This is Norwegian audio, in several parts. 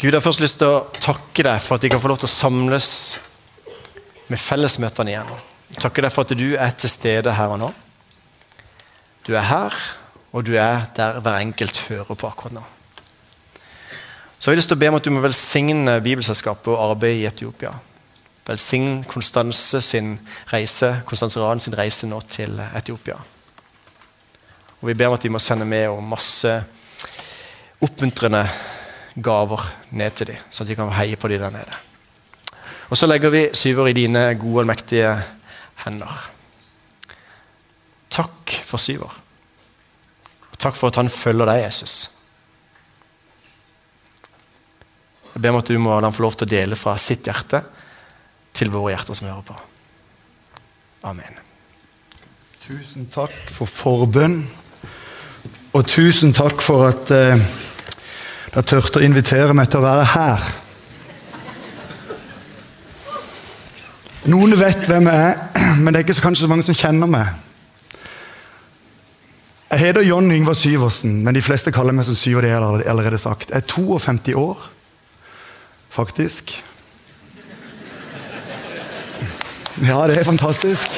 Gud, jeg har først lyst til å takke deg for at vi kan få lov til å samles med fellesmøtene igjen. Takke deg for at du er til stede her og nå. Du er her, og du er der hver enkelt hører på akkurat nå. Så jeg har lyst til å be om at du må velsigne Bibelselskapet og arbeidet i Etiopia. Velsign Konstanse sin reise, Konstanse Raden sin reise nå til Etiopia. Og Vi ber om at de må sende med masse oppmuntrende gaver ned til dem, sånn at de kan heie på dem der nede. Og Så legger vi Syver i dine gode og mektige hender. Takk for Syver. Og takk for at han følger deg, Jesus. Jeg ber om at du må la ham få lov til å dele fra sitt hjerte til våre hjerter som hører på. Amen. Tusen takk for forbønn. Og tusen takk for at eh, dere turte å invitere meg til å være her. Noen vet hvem jeg er, men det er ikke kanskje så mange som kjenner meg. Jeg heter John Yngvar Syversen, men de fleste kaller meg som Syver. det har allerede sagt. Jeg er 52 år, faktisk. Ja, det er fantastisk.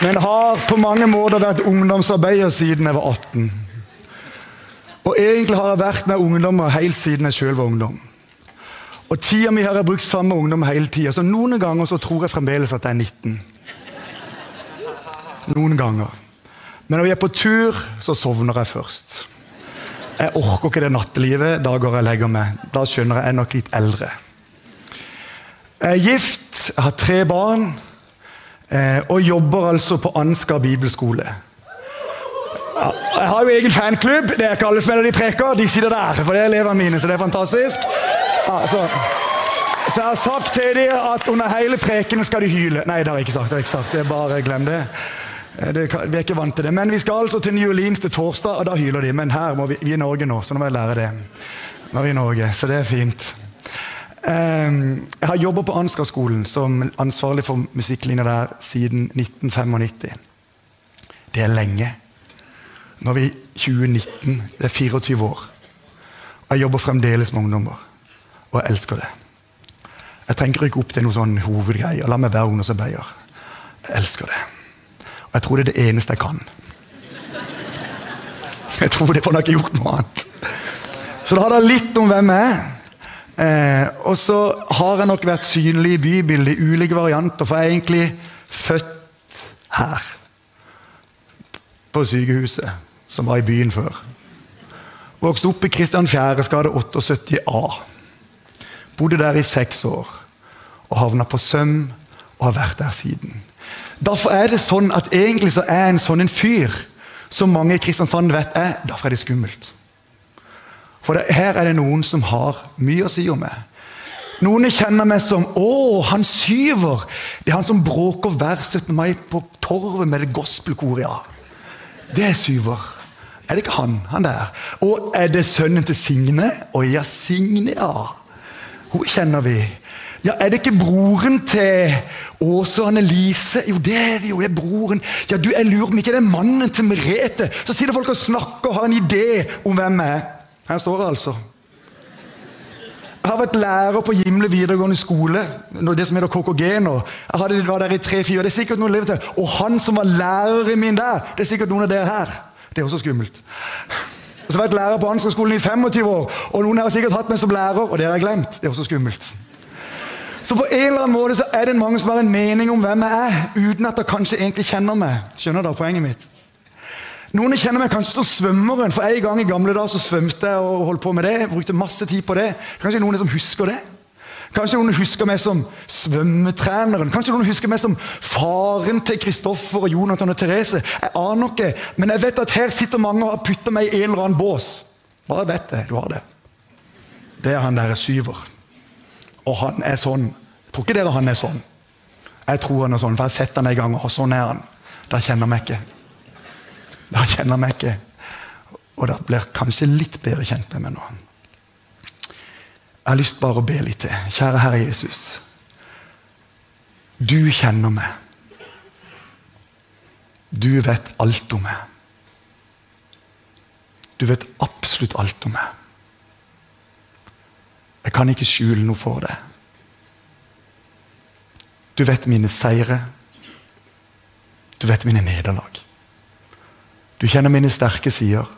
Men har på mange måter vært ungdomsarbeider siden jeg var 18. Og egentlig har jeg vært med ungdommer helt siden jeg sjøl var ungdom. Og tida mi har jeg brukt sammen med ungdom hele tida, så noen ganger så tror jeg fremdeles at jeg er 19. Noen ganger. Men når vi er på tur, så sovner jeg først. Jeg orker ikke det nattelivet. Da går jeg og legger meg. Da skjønner jeg jeg er nok litt eldre. Jeg er gift, jeg har tre barn eh, og jobber altså på Ansgar bibelskole. Jeg har jo egen fanklubb. Det er ikke alle som spillere de preker. De sitter der, for det er elevene mine, så det er fantastisk. Ja, så. så. jeg har sagt til dem at under hele prekenen skal de hyle. Nei, det har jeg ikke sagt. det har jeg ikke sagt. Det er bare Glem det. Eh, det. Vi er ikke vant til det. Men vi skal altså til New Orleans til torsdag, og da hyler de. Men her må vi, vi er i Norge nå, så nå må jeg lære det. Nå er vi i Norge, Så det er fint. Ehm, jeg har jobba på Ansgar-skolen som ansvarlig for musikklinja der siden 1995. Det er lenge. Nå er vi i 2019. Det er 24 år. Jeg jobber fremdeles med ungdommer. Og jeg elsker det. Jeg trenger ikke opp til noe sånn hovedgreie. La meg være ungdomsarbeider. Jeg elsker det. Og jeg tror det er det eneste jeg kan. Jeg tror det, for nok gjort noe annet. Så da har dere litt om hvem jeg er. Eh, og så har jeg nok vært synlig i bybildet i ulike varianter, for jeg er egentlig født her. På sykehuset, som var i byen før. Vokste opp i Kristian 4. skade 78A. Bodde der i seks år. Og havna på Søm og har vært der siden. Derfor er det sånn at egentlig så er en sånn en fyr som mange i Kristiansand vet er, derfor er det skummelt. For det, her er det noen som har mye å si om meg. Noen kjenner meg som 'Å, han syver'. Det er han som bråker hver 17. mai på torvet med det gospelkoret. Ja. Det er syver. Er det ikke han? Han der. Og er det sønnen til Signe? Å ja, Signe, ja. Hun kjenner vi. Ja, Er det ikke broren til Åse og Annelise? Jo, det er det jo. det er broren. Ja, du, Jeg lurer meg ikke det er mannen til Merete. Så sitter folk og snakker og har en idé om hvem jeg er. Her står det altså. Jeg har vært lærer på Gimle videregående skole, det som heter KKG nå. Jeg hadde, var der i tre-fire, det er sikkert noen lever til. Og han som var læreren min der, det er sikkert noen av dere her. Det er også skummelt. Jeg har vært lærer på Ansgar-skolen i 25 år, og noen har sikkert hatt meg som lærer, og det har jeg glemt. Det er også skummelt. Så på en eller annen måte så er det mange som har en mening om hvem jeg er, uten at de kanskje egentlig kjenner meg. Skjønner dere poenget mitt? Noen kjenner meg kanskje som svømmeren, for en gang i gamle dager så svømte jeg og holdt på med det. Brukte masse tid på det. Kanskje noen som husker det? Kanskje noen husker meg som svømmetreneren? Kanskje noen husker meg som faren til Kristoffer og Jonathan og Therese? Jeg aner ikke, men jeg vet at her sitter mange og har putta meg i en eller annen bås. Bare vet det, du har det. Det er han der syver. Og han er sånn. Jeg tror ikke dere han er sånn. Jeg tror han er sånn, for jeg har sett han en gang, og sånn er han. Da kjenner vi ikke. Da kjenner vi ikke. Og da blir kanskje litt bedre kjent med meg nå. Jeg har lyst bare å be litt til. Kjære Herre Jesus. Du kjenner meg. Du vet alt om meg. Du vet absolutt alt om meg. Jeg kan ikke skjule noe for deg. Du vet mine seire. Du vet mine nederlag. Du kjenner mine sterke sider,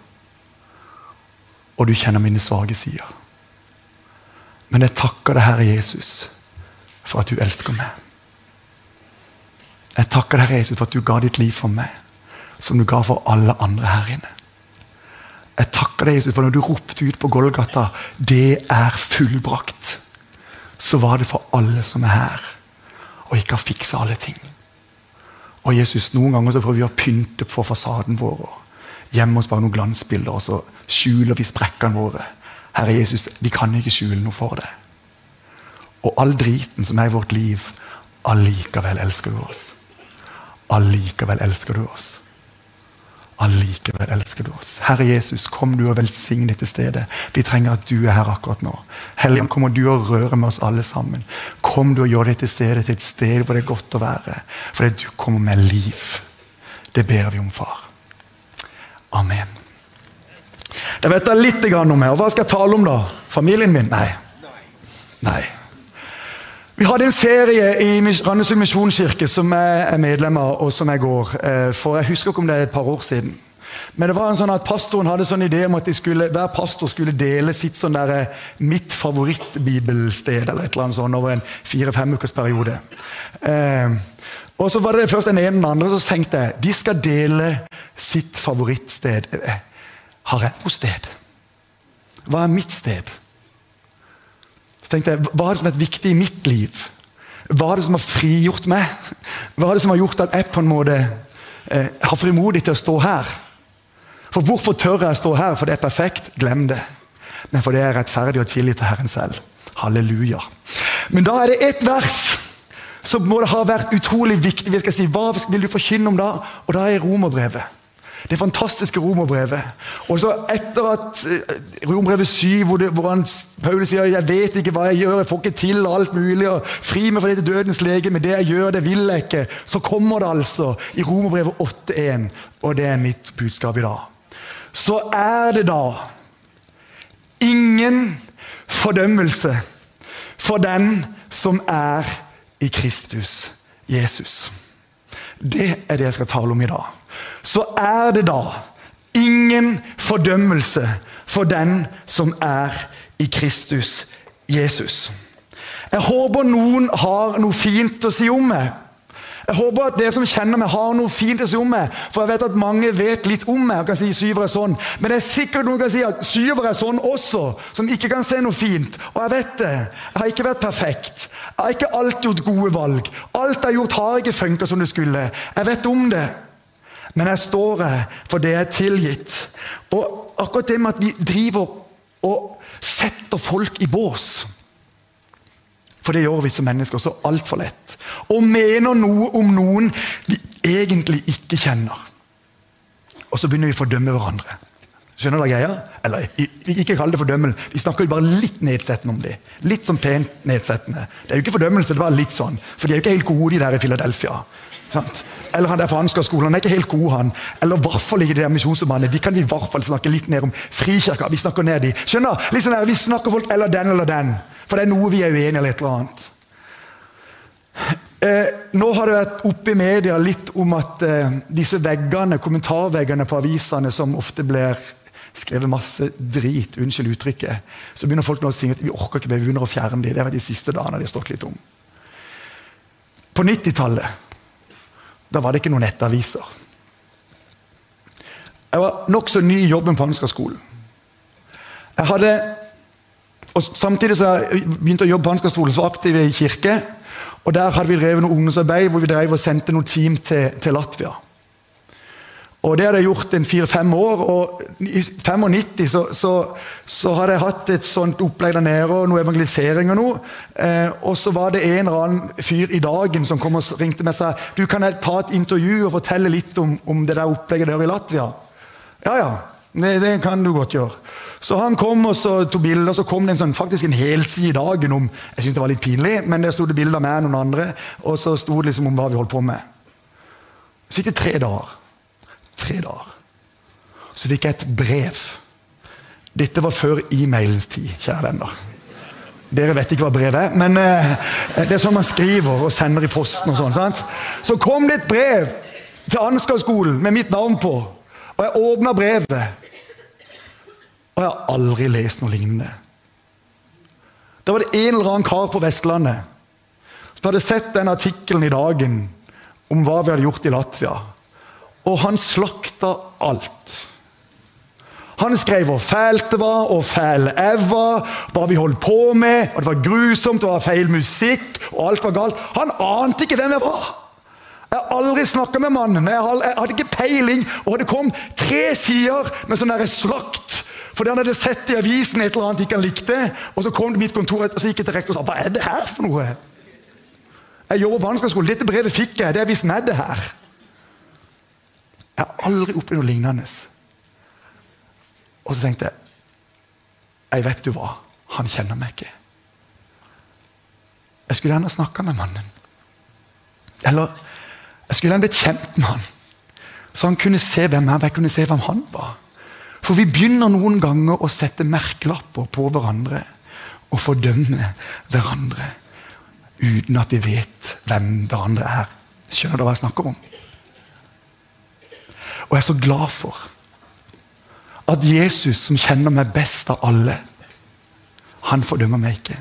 og du kjenner mine svake sider. Men jeg takker deg, Herre Jesus, for at du elsker meg. Jeg takker deg, Herre Jesus, for at du ga ditt liv for meg, som du ga for alle andre her inne. Jeg takker deg, Jesus, for når du ropte ut på Golgata 'Det er fullbrakt', så var det for alle som er her, og ikke har fiksa alle ting. Og Jesus, Noen ganger så prøver vi å pynte på fasaden vår. og Gjemme oss bak noen glansbilder, og så skjuler vi sprekkene våre. Herre Jesus, vi kan ikke skjule noe for deg. Og all driten som er i vårt liv, allikevel elsker du oss. Allikevel elsker du oss. Allikevel elsker du oss. Herre Jesus, kom du og velsign dette stedet. Vi trenger at du er her akkurat nå. Helligånd, kommer du og rører med oss alle sammen. Kom du og gjør dette stedet til et sted hvor det er godt å være. Fordi du kommer med liv. Det ber vi om, far. Amen. Da vet jeg litt om meg. Og hva skal jeg tale om, da? Familien min? Nei. Nei. Vi hadde en serie i Randesund misjonskirke som jeg er medlem av, og som jeg går. eh, For jeg husker ikke om det er et par år siden. Men det var en sånn at pastoren hadde sånn idé om at skulle, hver pastor skulle dele sitt sånn der, eh, mitt favorittbibelsted eller et eller annet sånt over en fire-fem ukers periode. Eh, og så var det først den ene og den andre, og så tenkte jeg de skal dele sitt favorittsted. Har jeg noe sted? Hva er mitt sted? Så tenkte jeg, Hva er det som er viktig i mitt liv? Hva er det som har frigjort meg? Hva er det som har gjort at jeg på en måte eh, har frimodig til å stå her? For hvorfor tør jeg å stå her? For det er perfekt? Glem det. Men for det er rettferdig og tillit til Herren selv. Halleluja. Men da er det ett vers som må det ha vært utrolig viktig. Vi skal si, Hva vil du forkynne om da? Og da er romerbrevet. Det fantastiske romerbrevet. Og så etter at eh, romerbrevet 7, hvor, det, hvor han, Paulus sier 'Jeg vet ikke hva jeg gjør, jeg får ikke til alt mulig', og 'Fri meg fra dette dødens lege, men det jeg gjør, det vil jeg ikke'. Så kommer det altså i romerbrevet 8.1, og det er mitt budskap i dag. Så er det da ingen fordømmelse for den som er i Kristus Jesus. Det er det jeg skal tale om i dag. Så er det da ingen fordømmelse for den som er i Kristus Jesus. Jeg håper noen har noe fint å si om meg. Jeg håper at dere som kjenner meg, har noe fint å si om meg. For jeg vet at mange vet litt om meg og kan si syver er sånn. Men det er sikkert noen kan si at syver er sånn også, som ikke kan se noe fint. Og jeg vet det. Jeg har ikke vært perfekt. Jeg har ikke alltid gjort gode valg. Alt jeg har gjort, har ikke funka som det skulle. Jeg vet om det. Men jeg står her for det er tilgitt. Og akkurat det med at vi driver og setter folk i bås For det gjør vi som mennesker så altfor lett. Og mener noe om noen vi egentlig ikke kjenner. Og så begynner vi å fordømme hverandre. Skjønner dere greia? Eller ikke kall det fordømmelse. Vi snakker jo bare litt nedsettende om dem. Litt sånn pent nedsettende. Det er jo ikke fordømmelse, det var litt sånn. For de er jo ikke helt gode, de der i Philadelphia. Sant? Eller han der fra Ansgar-skolen, han er ikke helt god, han. Eller i hvert fall ikke de misjonsmannene. De kan vi i hvert fall snakke litt ned om. Frikirka, vi snakker ned de. Skjønner? Litt sånn der, Vi snakker folk eller den eller den. For det er noe vi er uenige eller et eller annet. Eh, nå har det vært oppe i media litt om at eh, disse veggene, kommentarveggene på avisene som ofte blir skrevet masse drit, unnskyld uttrykket, så begynner folk nå å si at vi orker ikke, vi begynner å fjerne dem. Det har de siste dagene de har stått litt om. På 90-tallet da var det ikke noen nettaviser. Jeg var nokså ny i jobben på Ansgar-skolen. Jeg hadde, og Samtidig som jeg begynte å jobbe på Ansgar-skolen, så var aktiv i kirke. og Der hadde vi drevet noe ungdomsarbeid hvor vi drev og sendte noen team til, til Latvia. Og Det hadde jeg gjort en fire-fem år. og I 95 så, så, så, hadde jeg hatt et sånt opplegg der nede, og noe evangelisering og noe. Eh, og så var det en eller annen fyr i dagen som kom og ringte meg og sa du kan jeg ta et intervju og fortelle litt om, om det der opplegget der i Latvia. Ja, ja. Det, det, kan du godt gjøre. Så han kom og så tok bilder, og så kom det en sånn, faktisk en helside i dagen om Jeg synes det var litt pinlig, men der sto det bilder av meg og noen andre. Og så sto det liksom om hva vi holdt på med. Så gikk det tre dager tre dager. Så fikk jeg et brev. Dette var før e-mailens tid, kjære venner. Dere vet ikke hva brev er, men eh, det er sånn man skriver og sender i posten. og sånn, sant? Så kom det et brev til Ansgar-skolen med mitt navn på. Og jeg åpna brevet. Og jeg har aldri lest noe lignende. Da var det en eller annen kar på Vestlandet som hadde sett den artikkelen i Dagen om hva vi hadde gjort i Latvia. Og han slakta alt. Han skrev hvor fælt det var, og fæl jeg var, hva vi holdt på med, og det var grusomt, det var feil musikk, og alt var galt. Han ante ikke hvem jeg var! Jeg har aldri snakka med mannen, jeg hadde ikke peiling, og det kom tre sider med sånn slakt fordi han hadde sett i avisen et eller annet ikke han likte. Og så kom det mitt kontor og så gikk jeg til rektor og sa hva er det her for noe? Jeg jobber på Ansgarskolen. Dette brevet fikk jeg. Det er visst det her. Jeg har aldri opplevd noe lignende. Og så tenkte jeg Jeg vet du hva, han kjenner meg ikke. Jeg skulle gjerne snakka med mannen. Eller jeg skulle gjerne blitt kjent med han. Så han kunne se hvem jeg var, jeg kunne se hvem han var. For vi begynner noen ganger å sette merkelapper på hverandre og fordømme hverandre uten at vi vet hvem hverandre er. Skjønner du hva jeg snakker om? Og jeg er så glad for at Jesus, som kjenner meg best av alle, han fordømmer meg ikke.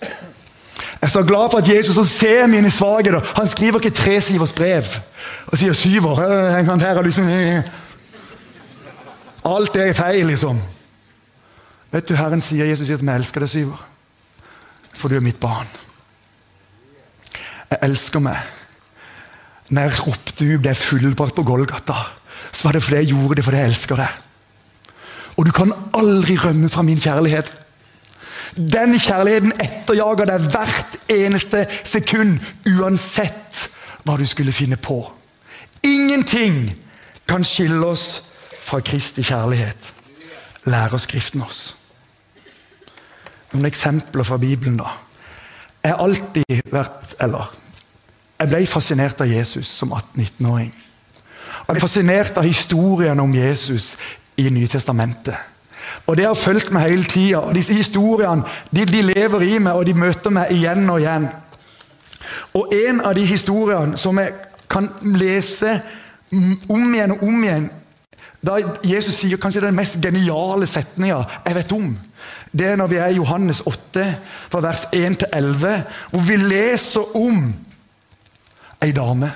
Jeg er så glad for at Jesus som ser mine svakheter Han skriver ikke tre sivers brev og sier syver. Her liksom Alt er feil, liksom. Vet du, Herren sier Jesus sier at vi elsker deg, Syver. For du er mitt barn. Jeg elsker meg. Når jeg ropte ut det fullbrakt på Golgata, så var det fordi jeg gjorde det fordi jeg elsker deg. Og du kan aldri rømme fra min kjærlighet. Den kjærligheten etterjager deg hvert eneste sekund, uansett hva du skulle finne på. Ingenting kan skille oss fra Kristi kjærlighet, lærer Skriften oss. Noen eksempler fra Bibelen, da. Jeg har alltid vært Eller jeg ble fascinert av Jesus som 18-19-åring. Jeg er fascinert av historiene om Jesus i Nye Testamentet. Og Det har fulgt meg hele tida. Disse historiene de, de, lever i meg, og de møter meg igjen og igjen. Og en av de historiene som jeg kan lese om igjen og om igjen da Jesus sier kanskje den mest geniale setninga jeg vet om. Det er når vi er i Johannes 8, fra vers 1 til 11, hvor vi leser om ei dame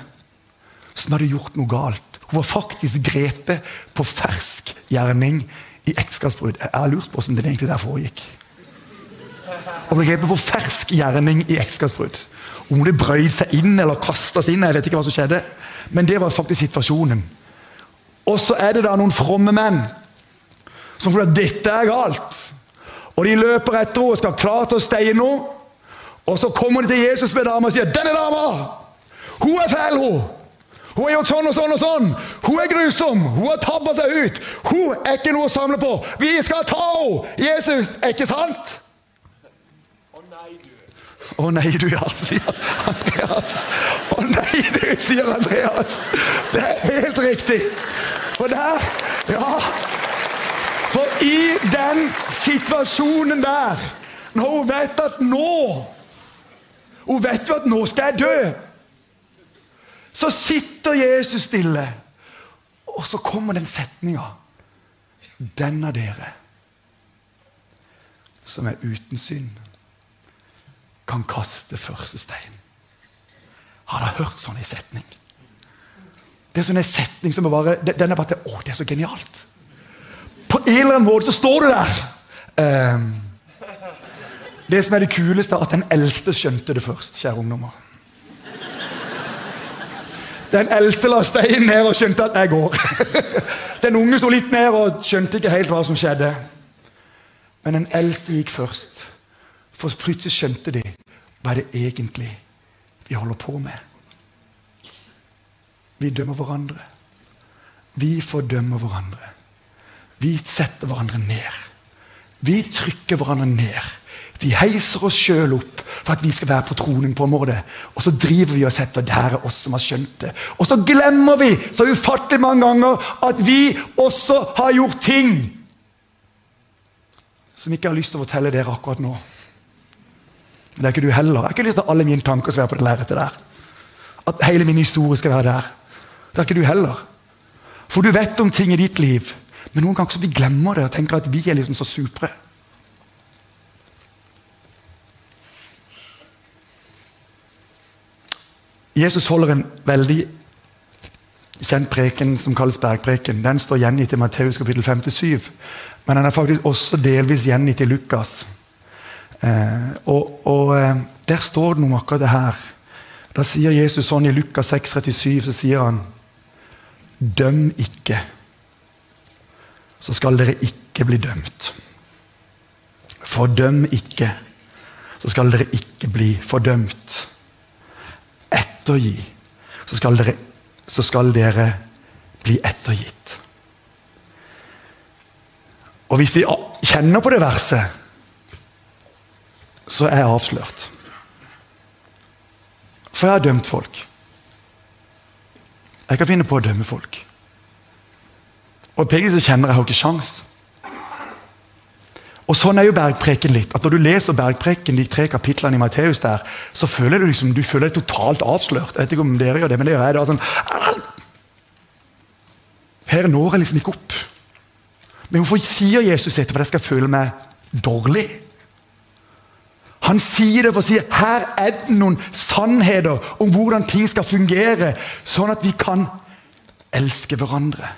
som hadde gjort noe galt. Hun var faktisk grepet på fersk gjerning i ekteskapsbrudd. Jeg har lurt på hvordan det egentlig der foregikk. Hun ble grepet på fersk gjerning i ekteskapsbrudd. Om det brøyd seg inn eller kasta seg inn, jeg vet ikke hva som skjedde. Men det var faktisk situasjonen. Og så er det da noen fromme menn som tror at dette er galt. Og de løper etter henne og skal klare til å steie henne. Og så kommer de til Jesus med dama og sier 'Denne dama, hun er fæl, hun'. Hun har gjort sånn og sånn og sånn. Hun er grusom. Hun har tabba seg ut. Hun er ikke noe å samle på. Vi skal ta henne! Jesus, er ikke sant? Å nei, du. Å nei, du, ja, sier Andreas. Å nei, du, sier Andreas. Det er helt riktig. For der Ja. For i den situasjonen der, når hun vet at nå Hun vet jo at nå skal jeg dø. Så sitter Jesus stille, og så kommer den setninga. Den av dere som er uten synd, kan kaste første stein. Har dere hørt sånn i setning? Det er sånn en setning som er bare den er bare til, Å, det er så genialt! På en eller annen måte så står du der. Um, det som er det kuleste, er at den eldste skjønte det først. kjære ungdommer. Den eldste la steinen ned og skjønte at jeg går. Den unge sto litt ned og skjønte ikke helt hva som skjedde. Men den eldste gikk først. For plutselig skjønte de hva det egentlig vi holder på med. Vi dømmer hverandre. Vi fordømmer hverandre. Vi setter hverandre ned. Vi trykker hverandre ned. Vi heiser oss sjøl opp for at vi skal være på tronen. på en måte. Og så driver vi og setter der er oss som har skjønt det. Og så glemmer vi så ufattelig mange ganger at vi også har gjort ting som ikke har lyst til å fortelle dere akkurat nå. Men det er ikke du heller. Jeg har ikke lyst til at alle mine tanker skal være på det lerretet der. At hele min historie skal være der. Det er ikke du heller. For du vet om ting i ditt liv, men noen ganger så vi glemmer det og tenker at vi er liksom så supre. Jesus holder en veldig kjent preken som kalles bergpreken. Den står gjengitt i Matteus kapittel 57, men den er faktisk også delvis gjengitt i Lukas. Eh, og, og eh, Der står det noe om akkurat det her. Da sier Jesus sånn i Lukas 6, 37, så sier han Døm ikke, så skal dere ikke bli dømt. Fordøm ikke, så skal dere ikke bli fordømt. Ettergi, så skal dere, så skal dere bli ettergitt. Og hvis vi kjenner på det verset, så er jeg avslørt. For jeg har dømt folk. Jeg kan finne på å dømme folk. Og penger så kjenner jeg har ikke sjans. Og Sånn er jo bergpreken litt. at Når du leser bergpreken, de tre kapitlene i Matteus, der, så føler du liksom, du føler deg totalt avslørt. Jeg vet ikke om dere gjør det, men det gjør jeg. da, sånn, Her når jeg liksom ikke opp. Men hvorfor sier Jesus dette? For jeg skal føle meg dårlig? Han sier det for å si her er det noen sannheter om hvordan ting skal fungere, sånn at vi kan elske hverandre.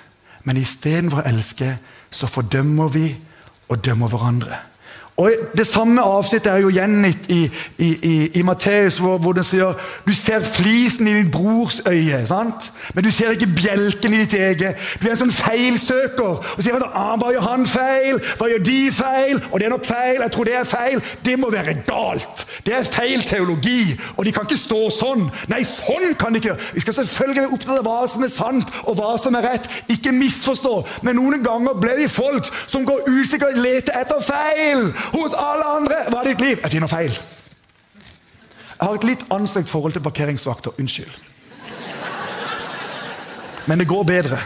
Men istedenfor å elske, så fordømmer vi og dømmer hverandre. Og Det samme avsnittet er jo gjengitt i, i, i, i Matteus, hvor, hvor den sier du ser flisen i din brors øye, sant? men du ser ikke bjelken i ditt eget. Du er en sånn feilsøker og sier ah, hva gjør han feil, hva gjør de feil, og det er nok feil, jeg tror det er feil. Det må være galt. Det er feil teologi, og de kan ikke stå sånn. Nei, sånn kan de ikke. Vi skal selvfølgelig være opptatt av hva som er sant og hva som er rett. Ikke misforstå, men noen ganger ble vi folk som går usikre og leter etter feil hos alle andre. Hva er ditt liv? Jeg finner feil. Jeg har et litt anstrengt forhold til parkeringsvakter. Unnskyld. Men det går bedre.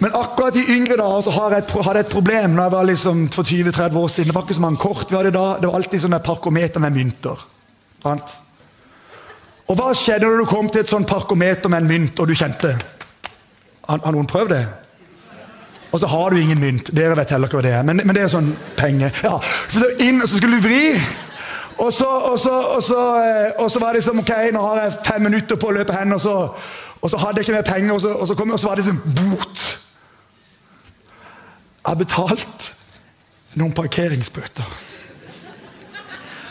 Men akkurat i yngre dager så hadde jeg et problem når jeg var liksom for 20-30 år siden. Det var ikke så mange kort vi hadde da. Det var alltid sånne parkometer med mynter. Og hva skjedde når du kom til et sånt parkometer med en mynt, og du kjente har noen prøvd det? Og så har du ingen mynt. Dere vet heller ikke hva det er. Men, men det er sånn penger. Ja, Så inn, så skulle du vri. Og så, og, så, og, så, eh, og så, var det som ok, nå har jeg fem minutter på å løpe hen, og så, hadde jeg ikke mer penger, og så, og så, kom, og så var det som bot. Jeg har betalt noen parkeringsbøter.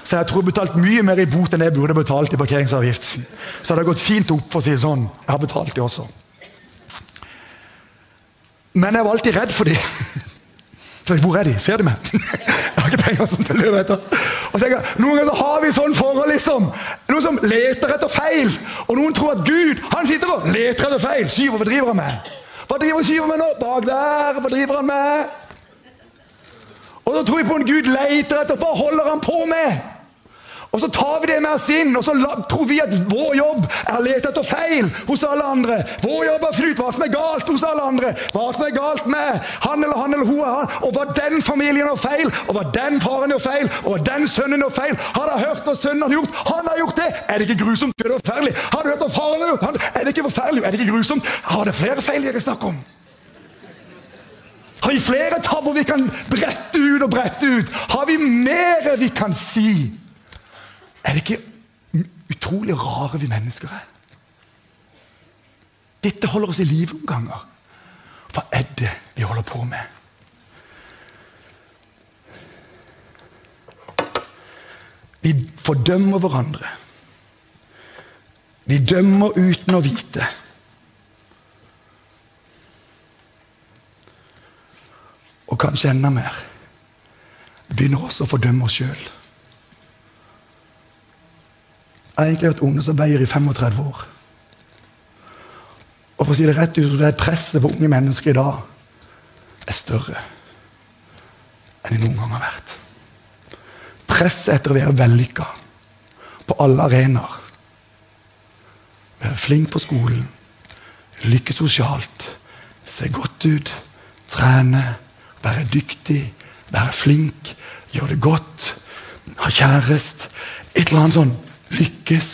Så jeg tror jeg har betalt mye mer i bot enn jeg burde betalt i parkeringsavgift. Så det har gått fint opp, for å si det sånn. Jeg har betalt det også. Men jeg var alltid redd for dem. Hvor er de? Ser de meg? Jeg har ikke penger til å løpe etter. Og så jeg, Noen ganger så har vi sånn forhold, liksom. Noen som leter etter feil. Og noen tror at Gud han sitter og leter etter feil. Syver, hva driver han med? Hva driver Syver med nå? Bak der. Hva driver han med? Og så tror vi på en Gud leter etter Hva holder han på med? Og så tar vi det med oss inn, og så tror vi at vår jobb er å lete etter feil hos alle andre. Vår jobb er å finne ut hva som er galt hos alle andre. Hva som er galt med han eller han eller hun er han, og hva den familien gjør feil, og hva den faren gjør feil, og hva den sønnen gjør feil. Har dere hørt hva sønnen har gjort? Han har gjort det! Er det ikke grusomt? Er det forferdelig? Har du hørt hva faren har gjort? Er det ikke forferdelig? Er det ikke grusomt? Har det flere feil dere snakker om? Har vi flere tabber vi kan brette ut og brette ut? Har vi mer vi kan si? Er det ikke utrolig rare vi mennesker er? Dette holder oss i live noen ganger. Hva er det vi holder på med? Vi fordømmer hverandre. Vi dømmer uten å vite. Og kanskje enda mer. Vi begynner også å fordømme oss sjøl. Jeg har egentlig vært ungdomsarbeider i 35 år. Og for å si det rett ut, det presset på unge mennesker i dag er større enn det noen gang har vært. Presset etter å være vellykka på alle arenaer. Være flink på skolen, lykke sosialt, se godt ut, trene, være dyktig, være flink, gjøre det godt. ha kjæreste, et eller annet sånn lykkes.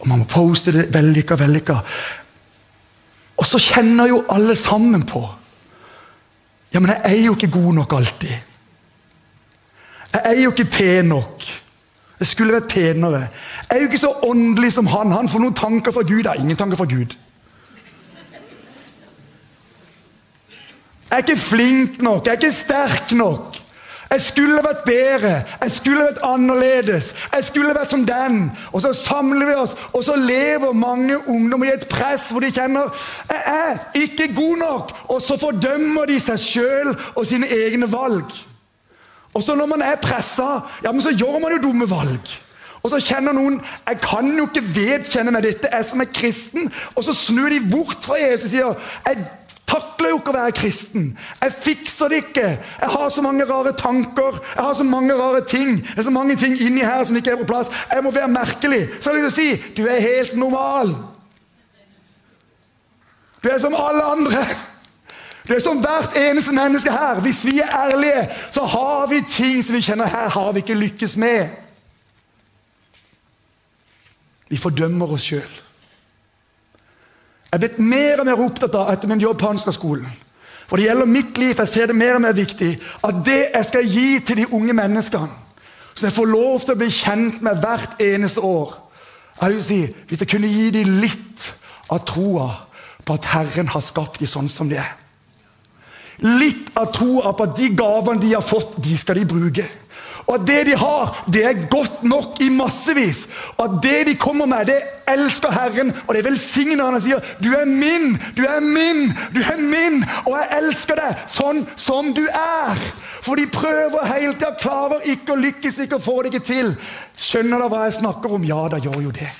Og man må poste det vellykka, vellykka. Og så kjenner jo alle sammen på Ja, men jeg er jo ikke god nok alltid. Jeg er jo ikke pen nok. Jeg skulle vært penere. Jeg er jo ikke så åndelig som han. Han får noen tanker fra Gud. Jeg har ingen tanker fra Gud. Jeg er ikke flink nok. Jeg er ikke sterk nok. Jeg skulle vært bedre. Jeg skulle vært annerledes. Jeg skulle vært som den. Og så samler vi oss, og så lever mange ungdommer i et press hvor de kjenner jeg er ikke god nok. Og så fordømmer de seg sjøl og sine egne valg. Og så når man er pressa, ja, men så gjør man jo dumme valg. Og så kjenner noen jeg kan jo ikke vedkjenne meg dette, jeg som er kristen. Og så snur de bort fra Jesus og sier jeg takler jo ikke å være kristen. Jeg fikser det ikke. Jeg har så mange rare tanker. Jeg har så mange rare ting. Det er så mange ting inni her som ikke er på plass. Jeg må være merkelig. Så jeg vil si du er helt normal. Du er som alle andre. Du er som hvert eneste menneske her. Hvis vi er ærlige, så har vi ting som vi kjenner her har vi ikke lykkes med. Vi fordømmer oss sjøl. Jeg er blitt mer og mer opptatt av etter min jobb på Ansgar-skolen. For det gjelder mitt liv. Jeg ser det mer og mer viktig at det jeg skal gi til de unge menneskene, som jeg får lov til å bli kjent med hvert eneste år jeg vil si, Hvis jeg kunne gi dem litt av troa på at Herren har skapt dem sånn som de er. Litt av troa på at de gavene de har fått, de skal de bruke. Og at det de har, det er godt nok i massevis. Og at det de kommer med, det elsker Herren, og det velsigner han Han sier 'Du er min, du er min, du er min, og jeg elsker deg sånn som du er'. For de prøver hele tida, klarer ikke å lykkes, ikke å få det ikke til. Skjønner dere hva jeg snakker om? Ja, da gjør jo det.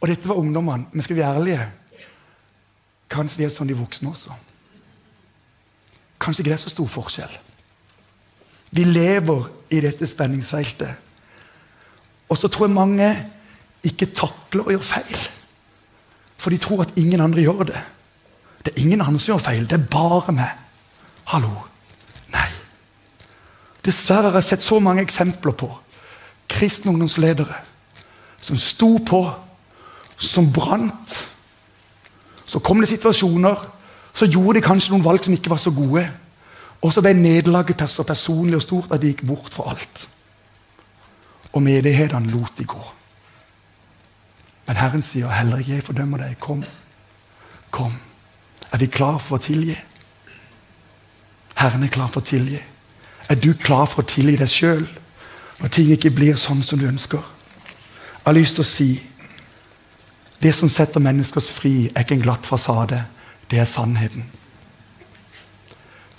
Og dette var ungdommene. Men skal vi være ærlige? Kanskje de er sånn de voksne også. Kanskje ikke det er så stor forskjell. Vi lever i dette spenningsfeltet. Og så tror jeg mange ikke takler å gjøre feil. For de tror at ingen andre gjør det. Det er ingen andre som gjør feil. Det er bare meg. Hallo. Nei. Dessverre har jeg sett så mange eksempler på kristne ungdomsledere som sto på, som brant. Så kom det situasjoner, så gjorde de kanskje noen valg som ikke var så gode. Så ble nederlaget så personlig og stort at de gikk bort fra alt. Og menighetene lot de gå. Men Herren sier heller ikke 'jeg fordømmer deg'. Kom. Kom. Er vi klar for å tilgi? Herren er klar for å tilgi. Er du klar for å tilgi deg sjøl når ting ikke blir sånn som du ønsker? Jeg har lyst til å si det som setter menneskers fri, er ikke en glatt fasade. Det er sannheten.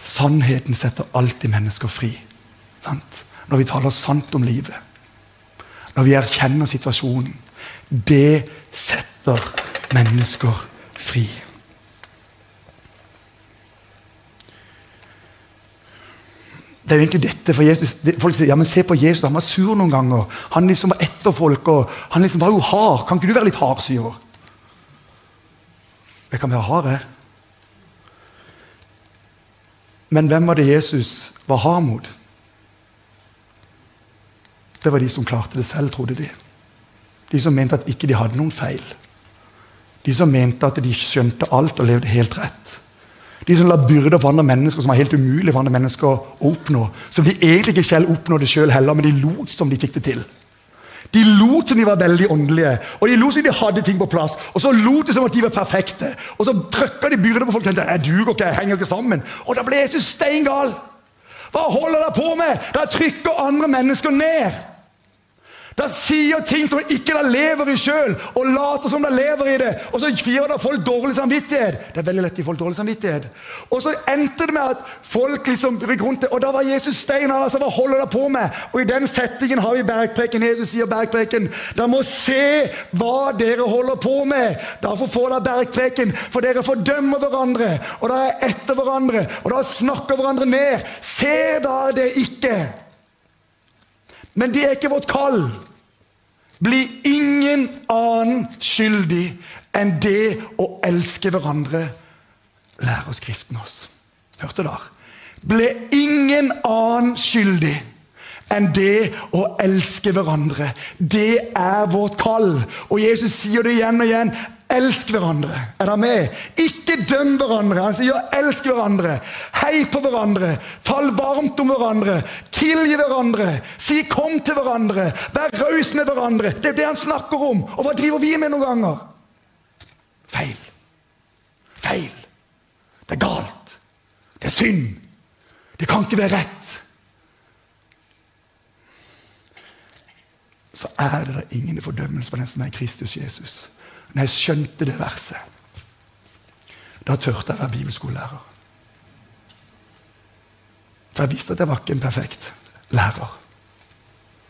Sannheten setter alltid mennesker fri. Sant? Når vi taler sant om livet. Når vi erkjenner situasjonen. Det setter mennesker fri. Det er jo egentlig dette for Jesus. Folk sier ja, men se på Jesus, han var sur noen ganger. Han liksom var etter folk, og han liksom var jo hard. Kan ikke du være litt hard, sier Jeg kan være hard, jeg. Men hvem var det Jesus var hard mot? Det var de som klarte det selv, trodde de. De som mente at ikke de hadde noen feil. De som mente at de skjønte alt og levde helt rett. De som la byrder på andre mennesker som var helt umulig for andre mennesker å oppnå. Som de egentlig ikke selv oppnådde sjøl heller, men de lot som de fikk det til. De lot som de var veldig åndelige, og de lot som de hadde ting på plass. Og så lot de som at de var perfekte. Og så trykka de byrder på folk tenkte jeg duger ikke, jeg henger ikke sammen. Og da ble Jesus steingal. Hva holder dere på med? Dere trykker andre mennesker ned. De sier ting som ikke lever i sjøl, og later som de lever i det. Og så gir det folk dårlig samvittighet. Det er veldig lett å gi folk dårlig samvittighet. Og så endte det med at folk liksom rundt det, og da var Jesus stein av altså, Hva holder dere på med? Og i den settingen har vi bergpreken. Jesus sier bergpreken. Dere må se hva dere holder på med. Derfor får dere bergpreken. For dere fordømmer hverandre, og dere er etter hverandre, og dere snakker hverandre ned. Ser dere det ikke? Men det er ikke vårt kall. Bli ingen annen skyldig enn det å elske hverandre, lærer Skriften oss. Hørte dere? Ble ingen annen skyldig enn det å elske hverandre. Det er vårt kall. Og Jesus sier det igjen og igjen. Elsk hverandre. Er dere med? Ikke døm hverandre. Han sier elsk hverandre. Hei på hverandre. Fall varmt om hverandre. Tilgi hverandre. Si kom til hverandre. Vær raus med hverandre. Det er det han snakker om. Og hva driver vi med noen ganger? Feil. Feil. Det er galt. Det er synd. Det kan ikke være rett. Så er det ingen fordømmelse på den som er Kristus Jesus. Når jeg skjønte det verset, da tørte jeg å være bibelskolelærer. For jeg visste at jeg var ikke en perfekt lærer.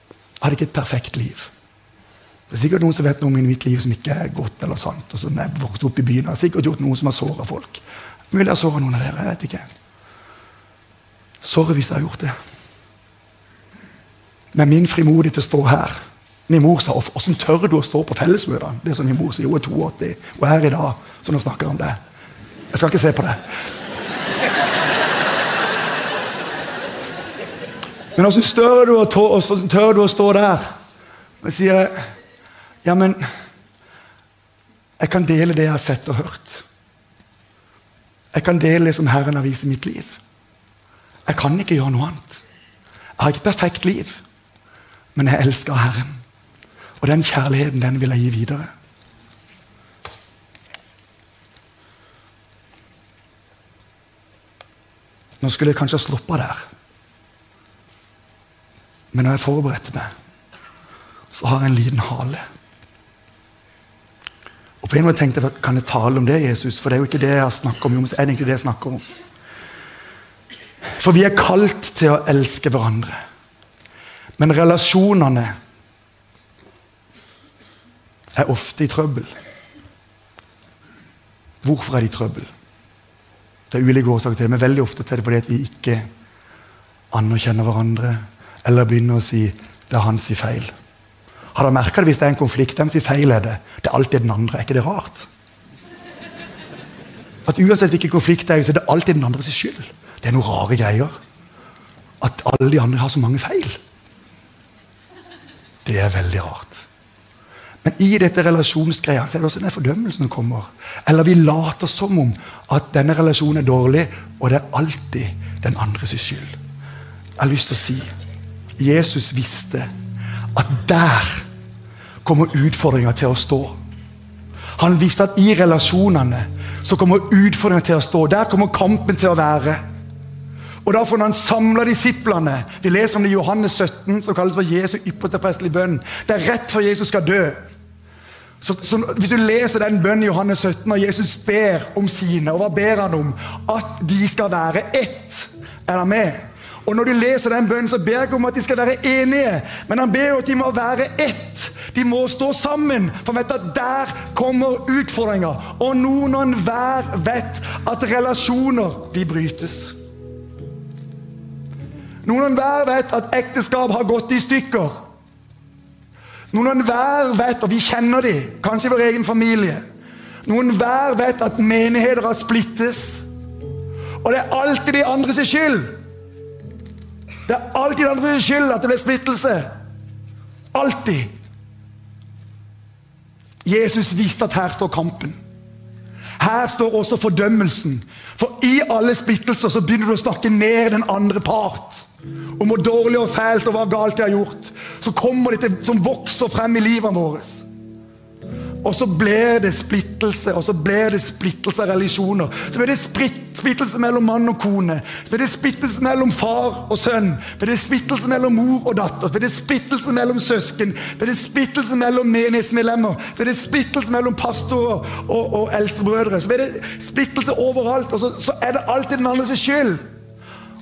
Jeg hadde ikke et perfekt liv. Det er sikkert noen som vet noe om mitt liv som ikke er godt eller sant. og som jeg vokst opp i byen. Jeg har sikkert gjort noen som har såra folk. Mulig jeg har såra noen av dere. jeg vet ikke. Sorry hvis jeg har gjort det. Men min frimodighet til å stå her Min mor sa 'Åssen tør du å stå på fellesmøtene?' Det er som min mor sier. Hun er 82 og er her i dag, så nå snakker jeg om det. Jeg skal ikke se på det. Men tør, tør du å stå der? Og jeg sier ja, men jeg kan dele det jeg har sett og hørt. Jeg kan dele det som Herren har vist i mitt liv. Jeg kan ikke gjøre noe annet. Jeg har ikke et perfekt liv, men jeg elsker Herren. Og den kjærligheten, den vil jeg gi videre. Nå skulle jeg kanskje ha sluppa der. Men når jeg forberedte meg, så har jeg en liten hale. Og på en måte tenkte jeg, Kan jeg tale om det, Jesus? For det er jo ikke det jeg snakker om. Jo, er det egentlig det jeg snakker om. For vi er kalt til å elske hverandre. Men relasjonene er ofte i trøbbel. Hvorfor er de i trøbbel? Det er ulike årsaker til det, men veldig ofte er det fordi at vi ikke anerkjenner hverandre eller begynner å si det er hans feil. Har dere merka det hvis det er en konflikt? Hvem sier feil er det? Det er alltid den andre. Er ikke det rart? At uansett hvilken konflikt det er, så er det alltid den andres skyld. Det er noen rare greier. At alle de andre har så mange feil. Det er veldig rart. Men i dette relasjonsgreia så er det også den fordømmelsen som kommer. Eller vi later som om at denne relasjonen er dårlig, og det er alltid den andres skyld. Jeg har lyst til å si Jesus visste at der kommer utfordringa til å stå. Han visste at i relasjonene så kommer utfordringa til å stå. Der kommer kampen til å være. Og da får han samla disiplene Vi leser om det i Johannes 17, som kalles for Jesu ypperste prestelige bønn. Det er rett før Jesus skal dø. Så, så, Hvis du leser den bønnen i Johannes 17, og Jesus ber om sine, og hva ber han om? At de skal være ett. Er han med? Og Når du leser den bønnen, så ber jeg ikke om at de skal være enige, men han ber jo at de må være ett. De må stå sammen, for vet at der kommer utfordringer. Og noen og enhver vet at relasjoner, de brytes. Noen og enhver vet at ekteskap har gått i stykker. Noen hver vet, og vi kjenner de, kanskje i vår egen familie Noen hver vet at menigheter har splittes. Og det er alltid de andres skyld. Det er alltid de andres skyld at det blir splittelse. Alltid. Jesus visste at her står kampen. Her står også fordømmelsen. For i alle splittelser så begynner du å snakke ned den andre part om hvor dårlig og fælt og hva galt de har gjort, så kommer dette som vokser frem i livet vårt. Og så blir det splittelse, og så blir det splittelse av religioner. Så blir det splittelse mellom mann og kone. Så blir det splittelse mellom far og sønn. Så blir det splittelse mellom mor og datter. Så blir det splittelse mellom søsken. Så blir det splittelse mellom menighetsmedlemmer. Så blir det splittelse mellom pastorer og, og eldstebrødre. Så blir det splittelse overalt, og så, så er det alltid den andres skyld.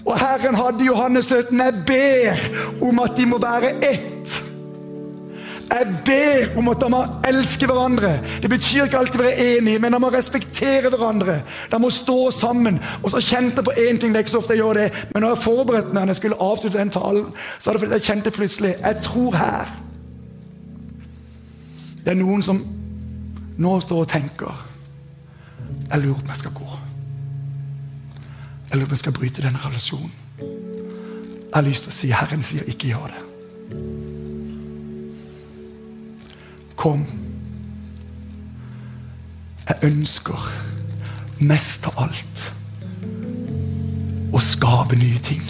Og Herren hadde Johannes 17. Jeg ber om at de må være ett. Jeg ber om at de må elske hverandre. Det betyr ikke alltid å være enige, men de må respektere hverandre. De må stå sammen. Og så kjente jeg på én ting, det er ikke så ofte jeg gjør det, men når jeg forberedte meg når jeg skulle avslutte den talen, så er det fordi jeg kjente plutselig Jeg tror her Det er noen som nå står og tenker Jeg lurer på om jeg skal gå eller om jeg skal bryte den relasjonen. Jeg har lyst til å si Herren sier ikke gjør det. Kom. Jeg ønsker mest av alt å skape nye ting.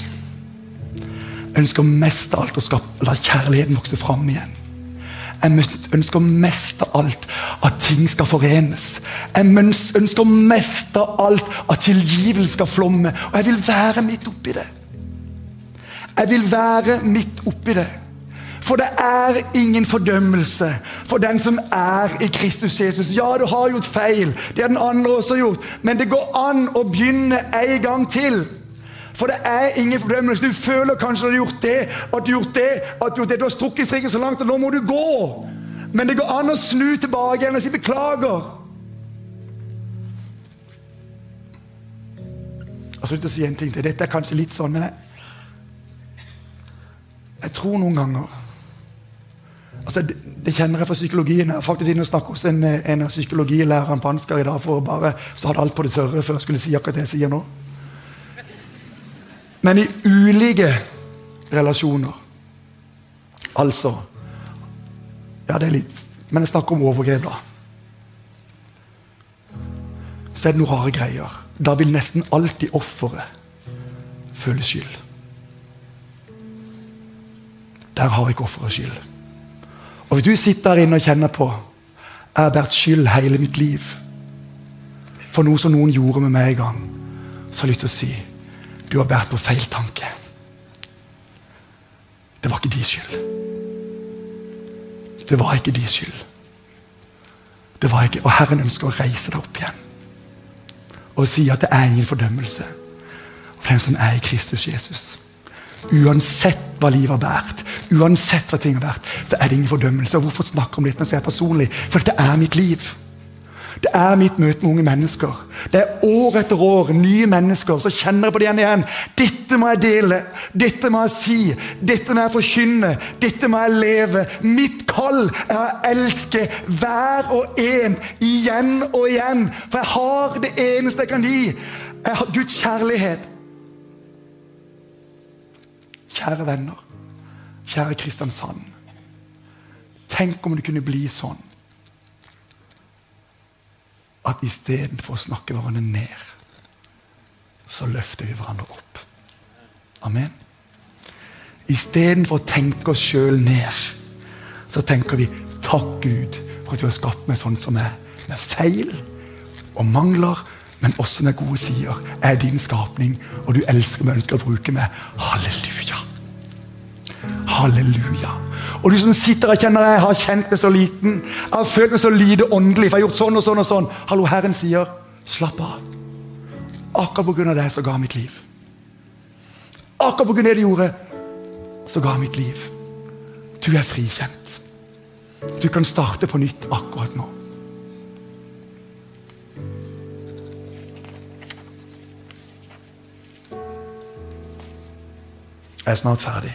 Jeg ønsker mest av alt å skape, la kjærligheten vokse fram igjen. Jeg ønsker mest av alt at ting skal forenes. Jeg ønsker mest av alt at tilgivelse skal flomme. Og jeg vil være midt oppi det. Jeg vil være midt oppi det. For det er ingen fordømmelse for den som er i Kristus Jesus. Ja, du har gjort feil. Det har den andre også gjort. Men det går an å begynne en gang til. For det er ingen fordømmelse. Du føler kanskje at du har gjort det, at du har gjort det, at. Du har strukket strikken så langt, og nå må du gå. Men det går an å snu tilbake igjen og si beklager. Jeg skal si en ting til. Dette er kanskje litt sånn, men jeg, jeg tror noen ganger altså det, det, kjenner jeg fra psykologien. Jeg faktisk inne og snakket hos en, en av psykologilærerne på Ansgar i dag. for å bare, Så hadde alt på det tørre før jeg skulle si akkurat det jeg sier nå. Men i ulike relasjoner. Altså Ja, det er litt Men jeg snakker om overgrep, da. Så er det noen rare greier. Da vil nesten alltid offeret føle skyld. Der har ikke offeret skyld. Og hvis du sitter der inne og kjenner på jeg har båret skyld hele mitt liv for noe som noen gjorde med meg en gang, så har jeg lyst til å si du har båret på feil tanke. Det var ikke din skyld. Det var ikke de skyld. Det var ikke, Og Herren ønsker å reise deg opp igjen og si at det er ingen fordømmelse for den som er i Kristus Jesus. Uansett hva livet har båret, uansett hva ting har vært, så er det ingen fordømmelse. Og Hvorfor snakke om dette når jeg er personlig? For dette er mitt liv. Det er mitt møte med unge mennesker. Det er år etter år nye mennesker. Så kjenner på det igjen igjen. Dette må jeg dele. Dette må jeg si. Dette må jeg forkynne. Dette må jeg leve. Mitt kall er å elske hver og en igjen og igjen. For jeg har det eneste jeg kan gi. Jeg har Guds kjærlighet. Kjære venner. Kjære Kristiansand. Tenk om det kunne bli sånn at istedenfor å snakke hverandre ned, så løfter vi hverandre opp. Amen. Istedenfor å tenke oss sjøl ned, så tenker vi takk Gud for at du har skapt meg sånn som jeg med feil og mangler, men også med gode sider. Jeg er din skapning, og du elsker meg og ønsker å bruke meg. Halleluja. Halleluja. Og du som sitter og kjenner jeg har kjent meg så liten, jeg har følt meg så lite åndelig, for jeg har gjort sånn og sånn og sånn. Hallo, Herren sier, slapp av. Akkurat pga. det så ga mitt liv. Akkurat pga. det du gjorde, så ga mitt liv. Du er frikjent. Du kan starte på nytt akkurat nå. Jeg er snart ferdig.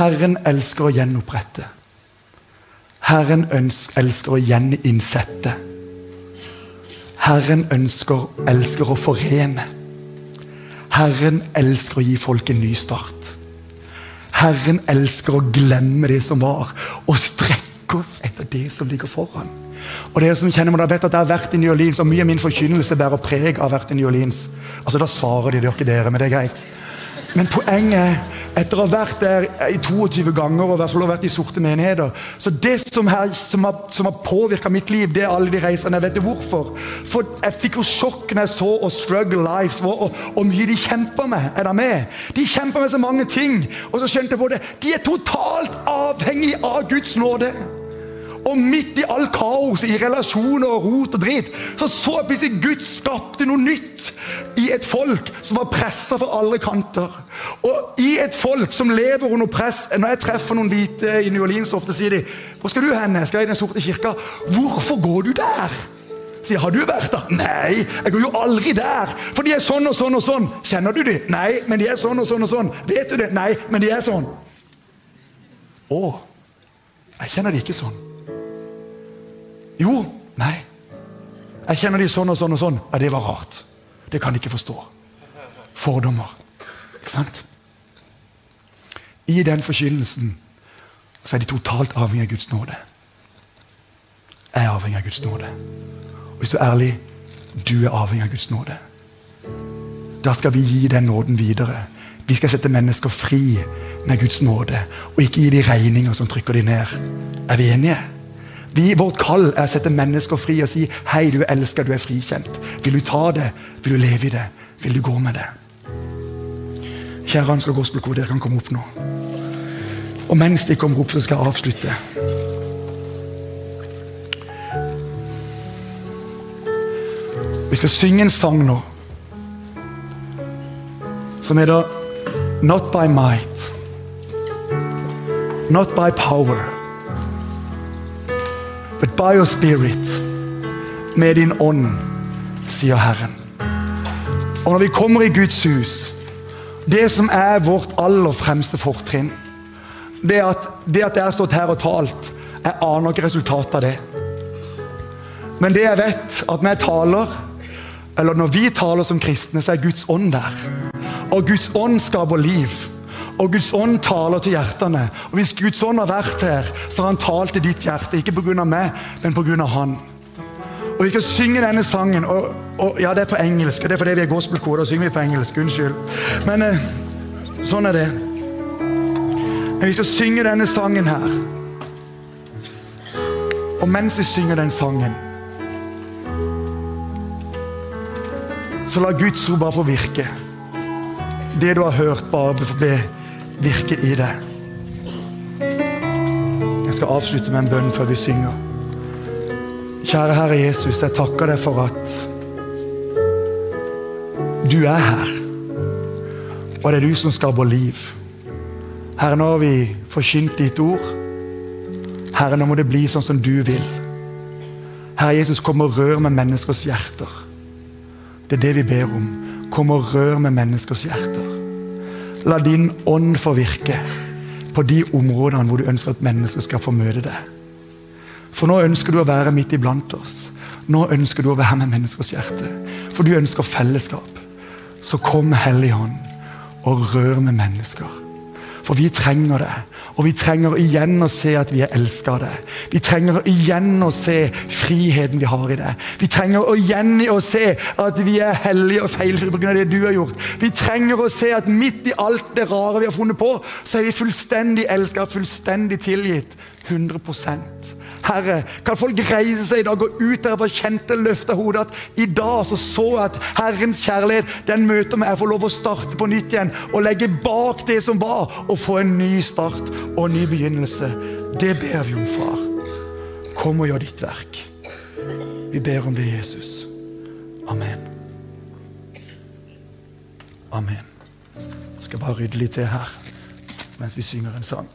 Herren elsker å gjenopprette. Herren elsker å gjeninnsette. Herren ønsker, elsker å forene. Herren elsker å gi folk en ny start. Herren elsker å glemme det som var, og strekke oss etter det som ligger foran. Og dere som kjenner meg, vet at Jeg har vært i New Orleans, og mye av min forkynnelse bærer preg av å ha vært i New Orleans. Altså, Da svarer de, det ikke dere, men det er greit. Men poenget etter å ha vært der i 22 ganger og i hvert fall vært i sorte menigheter Så det som, her, som har, som har påvirka mitt liv, det er alle de reisene. Jeg vet du hvorfor. For jeg fikk jo sjokk når jeg så og Struggle Lives og mye de kjemper med. Er de med? De kjemper med så mange ting. Og så skjønte jeg på det. De er totalt avhengig av Guds nåde. Og midt i all kaos, i relasjoner og rot og dritt, så så plutselig Gud skapte noe nytt i et folk som var pressa fra alle kanter. Og i et folk som lever under press Når jeg treffer noen hvite i New Orleans, ofte sier de 'Hvor skal du hen?' 'Skal jeg i Den sorte kirka.' 'Hvorfor går du der?' Sier 'Har du vært der?' 'Nei, jeg går jo aldri der.' 'For de er sånn og sånn og sånn.' 'Kjenner du de?' 'Nei, men de er sånn og sånn og sånn.' 'Vet du det?' 'Nei, men de er sånn.' Å, jeg kjenner de ikke sånn. Jo. Nei. Jeg kjenner de sånn og sånn og sånn. Ja, Det var rart. Det kan de ikke forstå. Fordommer. Ikke sant? I den forkynnelsen så er de totalt avhengig av Guds nåde. Jeg er avhengig av Guds nåde. Og hvis du er ærlig, du er avhengig av Guds nåde. Da skal vi gi den nåden videre. Vi skal sette mennesker fri med Guds nåde, og ikke gi de regninger som trykker de ned. Er vi enige? Vi, vårt kall er å sette mennesker fri og si hei, du er elska, du er frikjent. Vil du ta det? Vil du leve i det? Vil du gå med det? Kjære Ansgar Gospelkor, dere kan komme opp nå. Og mens de kommer opp, så skal jeg avslutte. Vi skal synge en sang nå som heter Not by might, not by power, but by your spirit. Med din ånd, sier Herren. Og når vi kommer i Guds hus Det som er vårt aller fremste fortrinn, det at, det at jeg har stått her og talt Jeg aner ikke resultatet av det. Men det jeg vet, at når jeg taler, eller når vi taler som kristne, så er Guds ånd der. Og Guds ånd skaper liv. Og Guds ånd taler til hjertene. Og Hvis Guds ånd har vært her, så har han talt til ditt hjerte. Ikke pga. meg, men pga. han. Og Vi skal synge denne sangen. Og, og, ja, Det er på engelsk. Det er fordi vi er gospelkode. og synger vi på engelsk. Unnskyld. Men eh, sånn er det. Men vi skal synge denne sangen her. Og mens vi synger den sangen, så la Guds ord bare få virke. Det du har hørt, bare bli virke i det. Jeg skal avslutte med en bønn før vi synger. Kjære Herre Jesus, jeg takker deg for at du er her. Og det er du som skaper liv. Herre, nå har vi forkynt ditt ord. Herre, nå må det bli sånn som du vil. Herre Jesus, kom og rør med menneskers hjerter. Det er det vi ber om. Kom og rør med menneskers hjerter. La din ånd få virke på de områdene hvor du ønsker at mennesker skal få møte deg. For nå ønsker du å være midt iblant oss. Nå ønsker du å være med menneskers hjerte. For du ønsker fellesskap. Så kom Hellig Hånd og rør med mennesker. For vi trenger det. Og vi trenger igjen å se at vi er elska av det. Vi trenger igjen å se friheten vi har i det. Vi trenger igjen å se at vi er hellige og feilfrie pga. det du har gjort. Vi trenger å se at midt i alt det rare vi har funnet på, så er vi fullstendig elska, fullstendig tilgitt. 100 Herre, kan folk reise seg i dag og ut der og kjente løfta hodet at i dag så så jeg at Herrens kjærlighet den møter meg. Jeg får lov å starte på nytt igjen og legge bak det som var, og få en ny start og en ny begynnelse. Det ber vi om, far. Kom og gjør ditt verk. Vi ber om det, Jesus. Amen. Amen. Jeg skal bare rydde litt til her mens vi synger en sang.